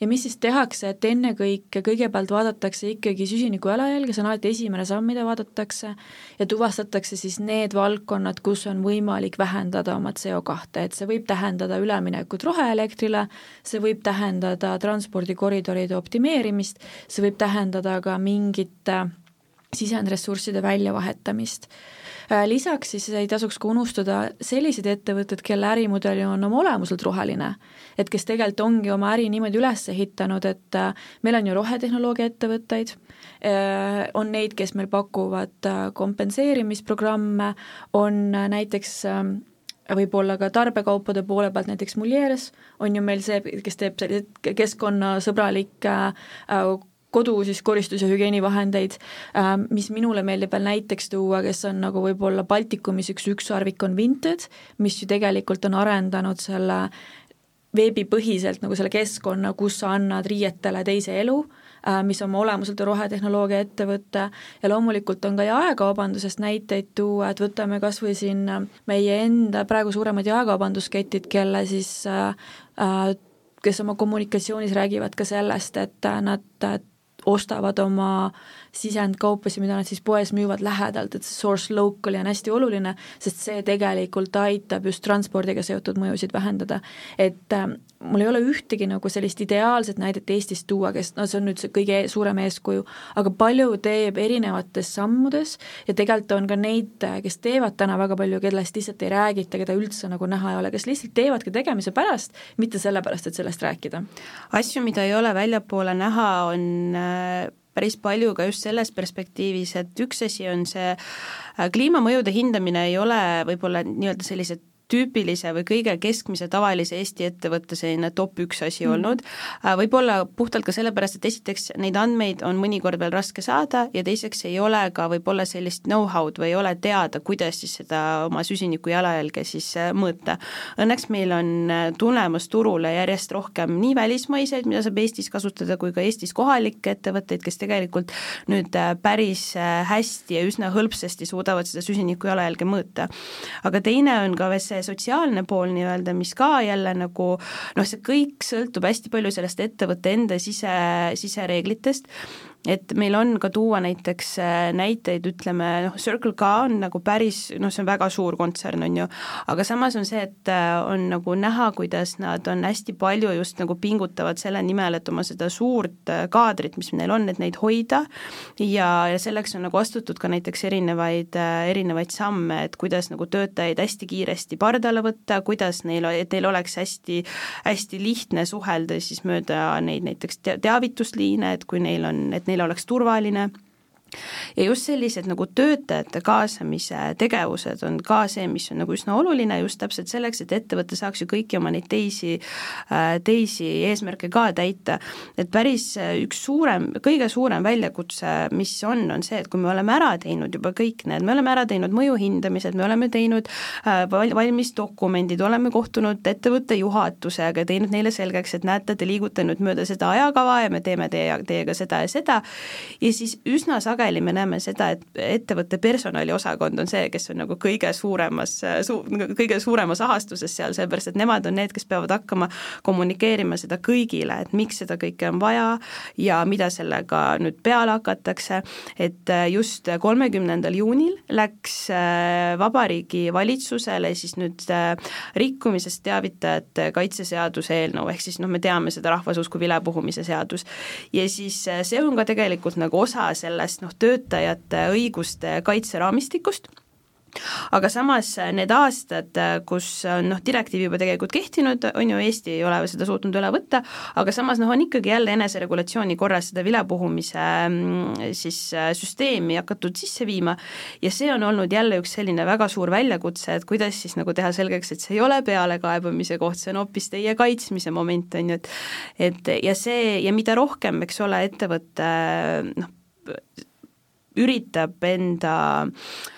ja mis siis tehakse, et ennekõike kõigepealt vaadatakse ikkagi süsiniku jalajälge, see on alati esimene samm, mida vaadatakse, ja tuvastatakse siis need valdkonnad, kus on võimalik vähendada oma CO2, et see võib tähendada üleminekut roheelektrile, see võib tähendada transpordikoridoride optimeerimist, see võib tähendada ka mingite sisendressursside väljavahetamist lisaks siis ei tasuks ka unustada selliseid ettevõtteid, kelle ärimudel on oma olemuselt roheline. et kes tegelikult ongi oma äri niimoodi üles ehitanud, et äh, meil on ju rohetehnoloogia ettevõtteid, äh, on neid, kes meil pakuvad kompenseerimisprogramme, on näiteks võib-olla ka tarbekaupade poole pealt, näiteks Mulieres on ju meil see, kes teeb selliseid keskkonnasõbralikke äh, kodu siis koristus- ja hügieenivahendeid, äh, mis minule meeldib veel näiteks tuua, kes on nagu võib-olla Baltikumis üks ükssarvik on Vinted, mis ju tegelikult on arendanud selle veebipõhiselt nagu selle keskkonna, kus sa annad riietele teise elu Äh, mis oma olemuselt on rohetehnoloogia ettevõte. Ja loomulikult on ka jaekaubandusest näiteid tuua, et võtame kas või siin äh, meie enda praegu suuremad jaekaubandusketid, kelle siis äh, kes oma kommunikatsioonis räägivad ka sellest, et nad ostavad oma sisendkaupasid, mida nad siis poes müüvad lähedalt, et see source local'i on hästi oluline, sest see tegelikult aitab just transpordiga seotud mõjusid vähendada. et äh, mul ei ole ühtegi nagu sellist ideaalset näidet Eestist tuua, kes, no see on nüüd see kõige suurem eeskuju, aga palju teeb erinevates sammudes ja tegelikult on ka neid, kes teevad täna väga palju, kellest lihtsalt ei räägita, keda üldse nagu näha ei ole, kes lihtsalt teevadki tegemise pärast, mitte sellepärast, et sellest rääkida. asju, mida ei ole väljapoole näha, on äh, päris palju ka just selles perspektiivis, et üks asi on see äh, kliimamõjude hindamine ei ole võib-olla nii-öelda sellised tüüpilise või kõige keskmise tavalise Eesti ettevõtte selline top üks asi mm. olnud, äh, võib-olla puhtalt ka sellepärast, et esiteks neid andmeid on mõnikord veel raske saada ja teiseks ei ole ka võib-olla sellist know-how'd või ei ole teada, kuidas siis seda oma süsiniku jalajälge siis äh, mõõta. Õnneks meil on äh, tulemas turule järjest rohkem nii välismaiseid, mida saab Eestis kasutada, kui ka Eestis kohalikke ettevõtteid, kes tegelikult nüüd päris hästi ja üsna hõlpsasti suudavad seda süsiniku jalajälge mõõta. aga teine on ka see see sotsiaalne pool nii-öelda, mis ka jälle nagu noh, see kõik sõltub hästi palju sellest ettevõtte enda sise, sisereeglitest et meil on ka tuua näiteks äh, näiteid, ütleme noh, Circle K on nagu päris noh, see on väga suur kontsern, on ju, aga samas on see, et äh, on nagu näha, kuidas nad on hästi palju just nagu pingutavad selle nimel, et oma seda suurt äh, kaadrit, mis neil on, et neid hoida. Ja, ja selleks on nagu astutud ka näiteks erinevaid, erinevaid samme, et kuidas nagu töötajaid hästi kiiresti pardale võtta, kuidas neil, et neil oleks hästi, hästi lihtne suhelda siis mööda neid näiteks teavitusliine, et kui neil on, et neil oleks turvaline ja just sellised nagu töötajate kaasamise tegevused on ka see, mis on nagu üsna oluline just täpselt selleks, et ettevõte saaks ju kõiki oma neid teisi, äh, teisi eesmärke ka täita. et päris üks suurem, kõige suurem väljakutse, mis on, on see, et kui me oleme ära teinud juba kõik need, me oleme ära teinud mõju hindamised, me oleme teinud äh, valmis dokumendid, oleme kohtunud ettevõtte juhatusega, teinud neile selgeks, et näete, te liigute nüüd mööda seda ajakava ja me teeme teie, teiega seda ja seda, ja siis üsna sageli sageli me näeme seda, et ettevõtte personaliosakond on see, kes on nagu kõige suuremas su,, kõige suuremas ahastuses seal, sellepärast et nemad on need, kes peavad hakkama kommunikeerima seda kõigile, et miks seda kõike on vaja ja mida sellega nüüd peale hakatakse, et just kolmekümnendal juunil läks äh, Vabariigi Valitsusele siis nüüd äh, rikkumisest teavitajate kaitseseaduse eelnõu, ehk siis noh, me teame seda rahvasusku vilepuhumise seadus. ja siis äh, see on ka tegelikult nagu osa sellest noh, noh, töötajate õiguste kaitseraamistikust aga samas need aastad, kus on noh, direktiiv juba tegelikult kehtinud, on ju, Eesti ei ole seda suutnud üle võtta, aga samas noh, on ikkagi jälle eneseregulatsiooni korras seda vilepuhumise mm, siis äh, süsteemi hakatud sisse viima ja see on olnud jälle üks selline väga suur väljakutse, et kuidas siis nagu teha selgeks, et see ei ole pealekaebamise koht, see on hoopis teie kaitsmise moment, on ju, et et ja see, ja mida rohkem, eks ole, ettevõte noh, üritab enda äh,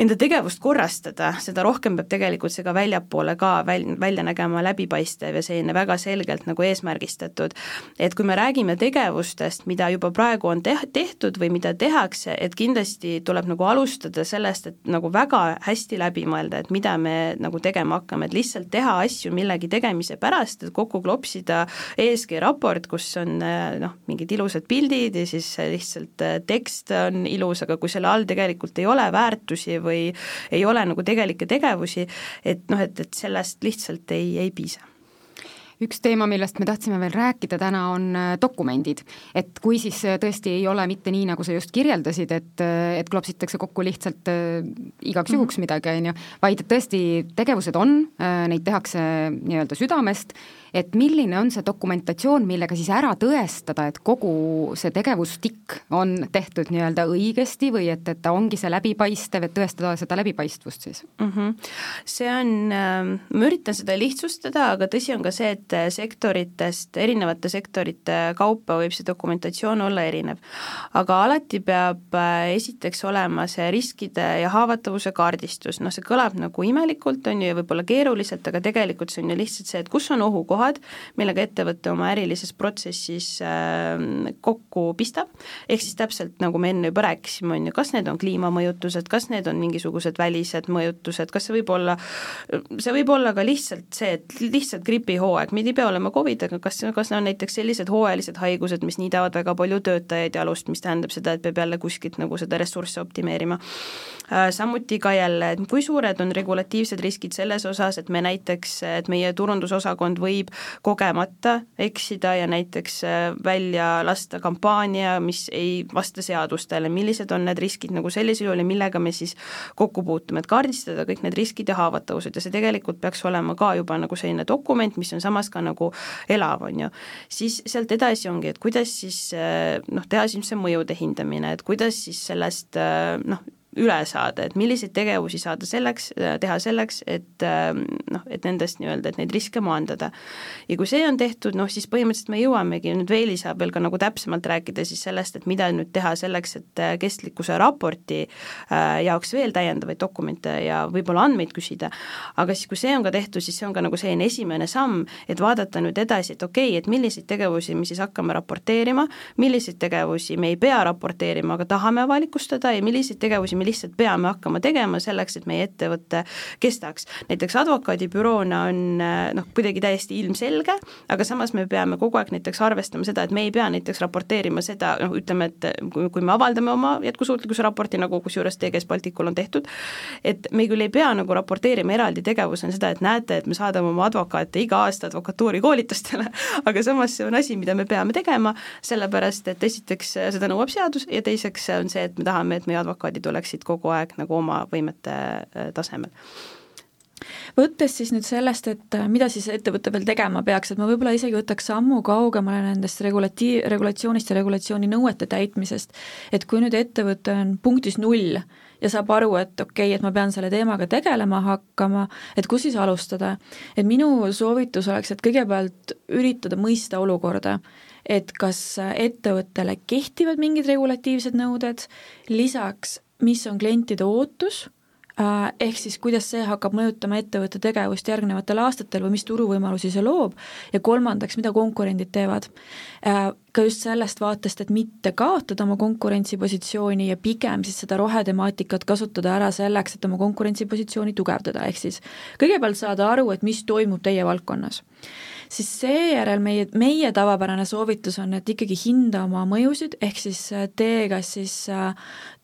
enda tegevust korrastada, seda rohkem peab tegelikult see ka väljapoole ka väl-, välja nägema läbipaistev ja selline väga selgelt nagu eesmärgistatud. et kui me räägime tegevustest, mida juba praegu on teh-, tehtud või mida tehakse, et kindlasti tuleb nagu alustada sellest, et nagu väga hästi läbi mõelda, et mida me nagu tegema hakkame, et lihtsalt teha asju millegi tegemise pärast, et kokku klopsida ESG raport, kus on noh, mingid ilusad pildid ja siis lihtsalt tekst on ilus, aga kui selle all tegelikult ei ole väärtusi või või ei ole nagu tegelikke tegevusi, et noh, et, et sellest lihtsalt ei, ei piisa üks teema, millest me tahtsime veel rääkida täna, on äh, dokumendid. et kui siis äh, tõesti ei ole mitte nii, nagu sa just kirjeldasid, et, äh, et klopsitakse kokku lihtsalt igaks juhuks mm -hmm. midagi, on ju, vaid et tõesti tegevused on neid tehakse nii-öelda südamest et milline on see dokumentatsioon, millega siis ära tõestada, et kogu see tegevustikk on tehtud nii-öelda õigesti või et, et ta ongi see läbipaistev, et tõestada seda läbipaistvust siis mm? -hmm. see on, ähm, ma üritan seda lihtsustada, aga tõsi on ka see, et sektoritest, erinevate sektorite kaupa võib see dokumentatsioon olla erinev. aga alati peab äh, esiteks olema see riskide ja haavatavuse kaardistus, noh see kõlab nagu imelikult, on ju, ja võib-olla keeruliselt, aga tegelikult see on ju lihtsalt see, et kus on ohukohad, kohad, millega ettevõte oma ärilises protsessis äh, kokku pistab, ehk siis täpselt nagu me enne juba rääkisime, on ju, kas need on kliimamõjutused, kas need on mingisugused välised mõjutused, kas see võib olla, see võib olla ka lihtsalt see, et lihtsalt gripihooaeg, meil ei pea olema Covid, aga kas, kas on näiteks sellised hooajalised haigused, mis niidavad väga palju töötajaid jalust, mis tähendab seda, et peab jälle kuskilt nagu seda ressurssi optimeerima. Samuti ka jälle, et kui suured on regulatiivsed riskid selles osas, et me näiteks, et meie turundusosakond võib kogemata eksida ja näiteks äh, välja lasta kampaania, mis ei vasta seadustele, millised on need riskid nagu sellisel juhul ja millega me siis kokku puutume, et kaardistada kõik need riskid ja haavatavused. Ja see tegelikult peaks olema ka juba nagu selline dokument, mis on samas ka nagu elav, on ju. siis sealt edasi ongi, et kuidas siis äh, noh, teha siis see mõjude hindamine, et kuidas siis sellest äh, noh, üle saada, et milliseid tegevusi saada selleks, teha selleks, et ähm, noh, et nendest nii-öelda, et neid riske maandada. ja kui see on tehtud, noh siis põhimõtteliselt me jõuamegi, nüüd Veeli saab veel ka nagu täpsemalt rääkida siis sellest, et mida nüüd teha selleks, et äh, kestlikkuse raporti äh, jaoks veel täiendavaid dokumente ja võib-olla andmeid küsida, aga siis, kui see on ka tehtud, siis see on ka nagu selline esimene samm, et vaadata nüüd edasi, et okei okay,, et milliseid tegevusi me siis hakkame raporteerima, milliseid tegevusi me ei pea raporteerima, aga tahame avalikustada ja milliseid tegevusi me lihtsalt peame hakkama tegema selleks, et meie ettevõte kestaks. näiteks advokaadibüroona on noh, kuidagi täiesti ilmselge, aga samas me peame kogu aeg näiteks arvestama seda, et me ei pea näiteks raporteerima seda, noh ütleme, et kui, kui me avaldame oma jätkusuutlikkuse raporti, nagu kusjuures TGS Balticul on tehtud, et me küll ei pea nagu raporteerima eraldi tegevusena seda, et näete, et me saadame oma advokaate iga aasta advokatuuri koolitustele, aga samas see on asi, mida me peame tegema, sellepärast et esiteks seda nõuab seadus ja teiseks on see, et me tahame, et meie advokaadid oleksid oleksid kogu aeg nagu oma võimete äh, tasemel. Võttes siis nüüd sellest, et äh, mida siis ettevõte veel tegema peaks, et ma võib-olla isegi võtaks sammu kaugemale nendest regulatiiv, regulatsioonist ja regulatsiooni nõuete täitmisest, et kui nüüd ettevõte on punktis null ja saab aru, et okei okay,, et ma pean selle teemaga tegelema hakkama, et kus siis alustada. et minu soovitus oleks, et kõigepealt üritada mõista olukorda, et kas ettevõttele kehtivad mingid regulatiivsed nõuded, lisaks mis on klientide ootus, äh, ehk siis kuidas see hakkab mõjutama ettevõtte tegevust järgnevatel aastatel või mis turuvõimalusi see loob, ja kolmandaks, mida konkurendid teevad. Äh, ka just sellest vaatest, et mitte kaotada oma konkurentsipositsiooni ja pigem siis seda rohetemaatikat kasutada ära selleks, et oma konkurentsipositsiooni tugevdada, ehk siis kõigepealt saada aru, et mis toimub teie valdkonnas siis seejärel meie, meie tavapärane soovitus on, et ikkagi hinda oma mõjusid, ehk siis äh, tee kas siis äh,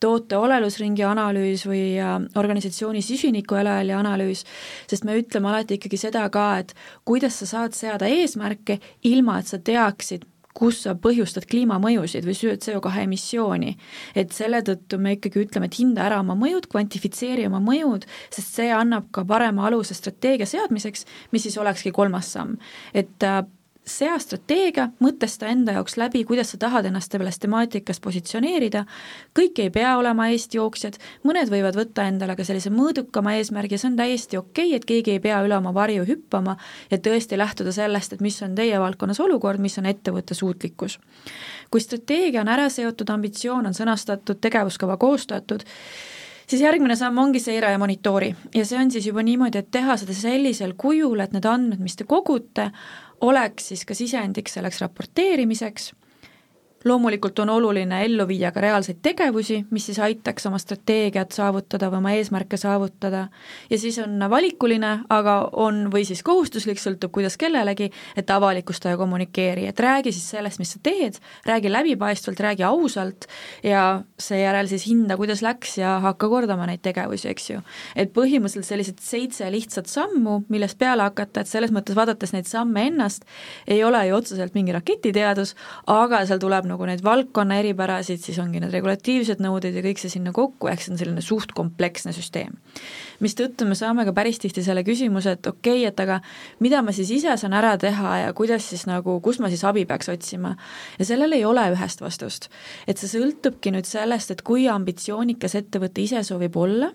toote olelusringi analüüs või äh, organisatsiooni süsinikujalajälje analüüs, sest me ütleme alati ikkagi seda ka, et kuidas sa saad seada eesmärke, ilma et sa teaksid, kus sa põhjustad kliimamõjusid või sööd CO2 emissiooni. et selle tõttu me ikkagi ütleme, et hinda ära oma mõjud, kvantifitseeri oma mõjud, sest see annab ka parema aluse strateegia seadmiseks, mis siis olekski kolmas samm. et äh, sea strateegia, mõtesta enda jaoks läbi, kuidas sa tahad ennast selles temaatikas positsioneerida, kõik ei pea olema eestjooksjad, mõned võivad võtta endale ka sellise mõõdukama eesmärgi, see on täiesti okei okay,, et keegi ei pea üle oma varju hüppama ja tõesti lähtuda sellest, et mis on teie valdkonnas olukord, mis on ettevõtte suutlikkus. kui strateegia on ära seotud, ambitsioon on sõnastatud, tegevuskava koostatud, siis järgmine samm ongi seire ja monitoori. Ja see on siis juba niimoodi, et teha seda sellisel kujul, et need andmed, mis te kogute, oleks siis ka sisendiks selleks raporteerimiseks, loomulikult on oluline ellu viia ka reaalseid tegevusi, mis siis aitaks oma strateegiat saavutada või oma eesmärke saavutada, ja siis on valikuline, aga on, või siis kohustuslik, sõltub kuidas kellelegi, et avalikusta ja kommunikeeri, et räägi siis sellest, mis sa teed, räägi läbipaistvalt, räägi ausalt ja seejärel siis hinda, kuidas läks ja hakka kordama neid tegevusi, eks ju. et põhimõtteliselt sellised seitse lihtsat sammu, millest peale hakata, et selles mõttes vaadates neid samme ennast, ei ole ju otseselt mingi raketiteadus, aga seal tuleb nagu neid valdkonna eripärasid, siis ongi need regulatiivsed nõuded ja kõik see sinna kokku, ehk see on selline suht kompleksne süsteem. mistõttu me saame ka päris tihti selle küsimuse, et okei okay,, et aga mida ma siis ise saan ära teha ja kuidas siis nagu, kus ma siis abi peaks otsima. ja sellel ei ole ühest vastust. et see sõltubki nüüd sellest, et kui ambitsioonikas ettevõte ise soovib olla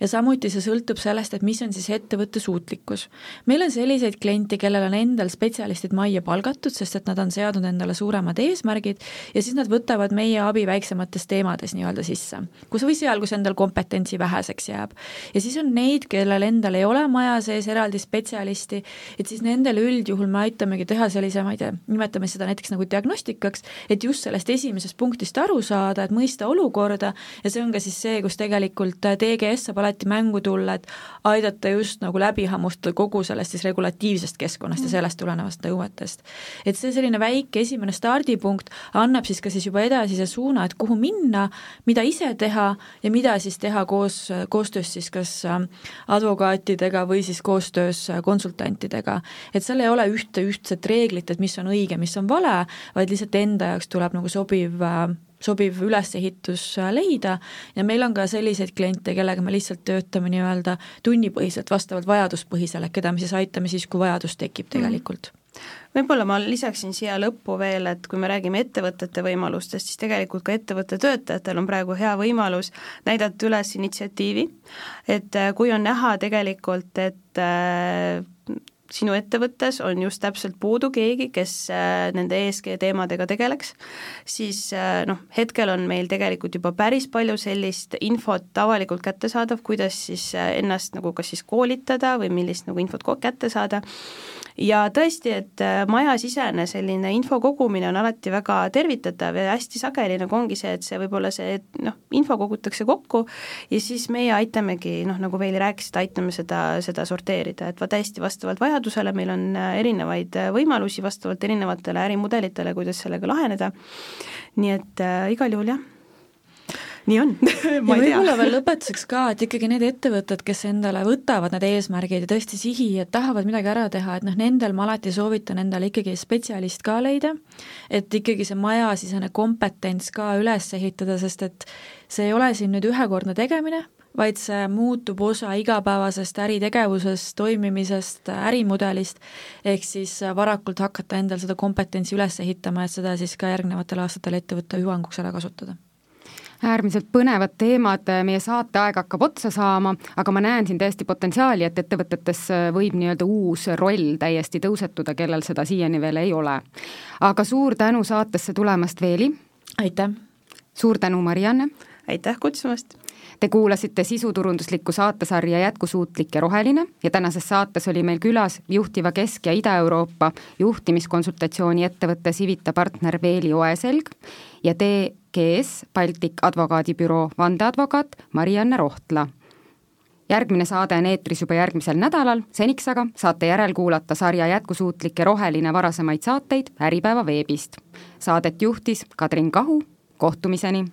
ja samuti see sõltub sellest, et mis on siis ettevõtte suutlikkus. meil on selliseid kliente, kellel on endal spetsialistid majja palgatud, sest et nad on seadnud endale suuremad eesmärgid ja siis nad võtavad meie abi väiksemates teemades nii-öelda sisse, kus või seal, kus endal kompetentsi väheseks jääb. ja siis on neid, kellel endal ei ole maja sees eraldi spetsialisti, et siis nendele üldjuhul me aitamegi teha sellise, ma ei tea, nimetame seda näiteks nagu diagnostikaks, et just sellest esimesest punktist aru saada, et mõista olukorda ja see on ka siis see, kus tegelikult TGS saab alati mängu tulla, et aidata just nagu läbi hammustada kogu sellest siis regulatiivsest keskkonnast mm. ja sellest tulenevast nõuetest. et see selline väike esimene stardipunkt annab siis ka siis juba edasise suuna, et kuhu minna, mida ise teha ja mida siis teha koos, koostöös siis kas äh, advokaatidega või siis koostöös äh, konsultantidega. et seal ei ole ühte ühtset reeglit, et mis on õige, mis on vale, vaid lihtsalt enda jaoks tuleb nagu sobiv äh, sobiv ülesehitus äh, leida. Ja meil on ka selliseid kliente, kellega me lihtsalt töötame nii-öelda tunnipõhiselt, vastavalt vajaduspõhisele, keda me siis aitame siis, kui vajadus tekib tegelikult. Mm võib-olla ma lisaksin siia lõppu veel, et kui me räägime ettevõtete võimalustest, siis tegelikult ka ettevõtte töötajatel on praegu hea võimalus näidata üles initsiatiivi, et äh, kui on näha tegelikult, et äh, sinu ettevõttes on just täpselt puudu keegi, kes äh, nende ESG teemadega tegeleks, siis äh, noh, hetkel on meil tegelikult juba päris palju sellist infot avalikult kättesaadav, kuidas siis äh, ennast nagu kas siis koolitada või millist nagu infot kätte saada, ja tõesti, et majasisene selline info kogumine on alati väga tervitatav ja hästi sageli nagu ongi see, et see võib-olla see noh, info kogutakse kokku ja siis meie aitamegi noh, nagu Veili rääkisid, aitame seda, seda sorteerida, et täiesti vastavalt vajadusele, vajadusele, meil on äh, erinevaid äh, võimalusi vastavalt erinevatele ärimudelitele, kuidas sellega laheneda, nii et äh, igal juhul jah nii on. Ma ei tea. võib-olla veel lõpetuseks ka, et ikkagi need ettevõtted, kes endale võtavad need eesmärgid ja tõesti sihi, et tahavad midagi ära teha, et noh, nendel ma alati soovitan endale ikkagi spetsialist ka leida, et ikkagi see majasisene kompetents ka üles ehitada, sest et see ei ole siin nüüd ühekordne tegemine, vaid see muutub osa igapäevasest äritegevusest, toimimisest, ärimudelist, ehk siis varakult hakata endal seda kompetentsi üles ehitama, et seda siis ka järgnevatel aastatel ettevõtte hüvanguks ära kasutada äärmiselt põnevad teemad, meie saateaeg hakkab otsa saama, aga ma näen siin täiesti potentsiaali, et ettevõtetes võib nii-öelda uus roll täiesti tõusetuda, kellel seda siiani veel ei ole. aga suur tänu saatesse tulemast, Veeli! aitäh! suur tänu, Marianne! aitäh kutsumast! Te kuulasite sisuturunduslikku saatesarja Jätkusuutlik ja roheline ja tänases saates oli meil külas juhtiva Kesk- ja Ida-Euroopa juhtimiskonsultatsiooni ettevõtte Civita partner Veeli Oeselg ja TGS Baltic advokaadibüroo vandeadvokaat Marianne Rohtla järgmine saade on eetris juba järgmisel nädalal, seniks aga saate järelkuulata sarja Jätkusuutlik ja roheline varasemaid saateid Äripäeva veebist. Saadet juhtis Kadrin Kahu, kohtumiseni!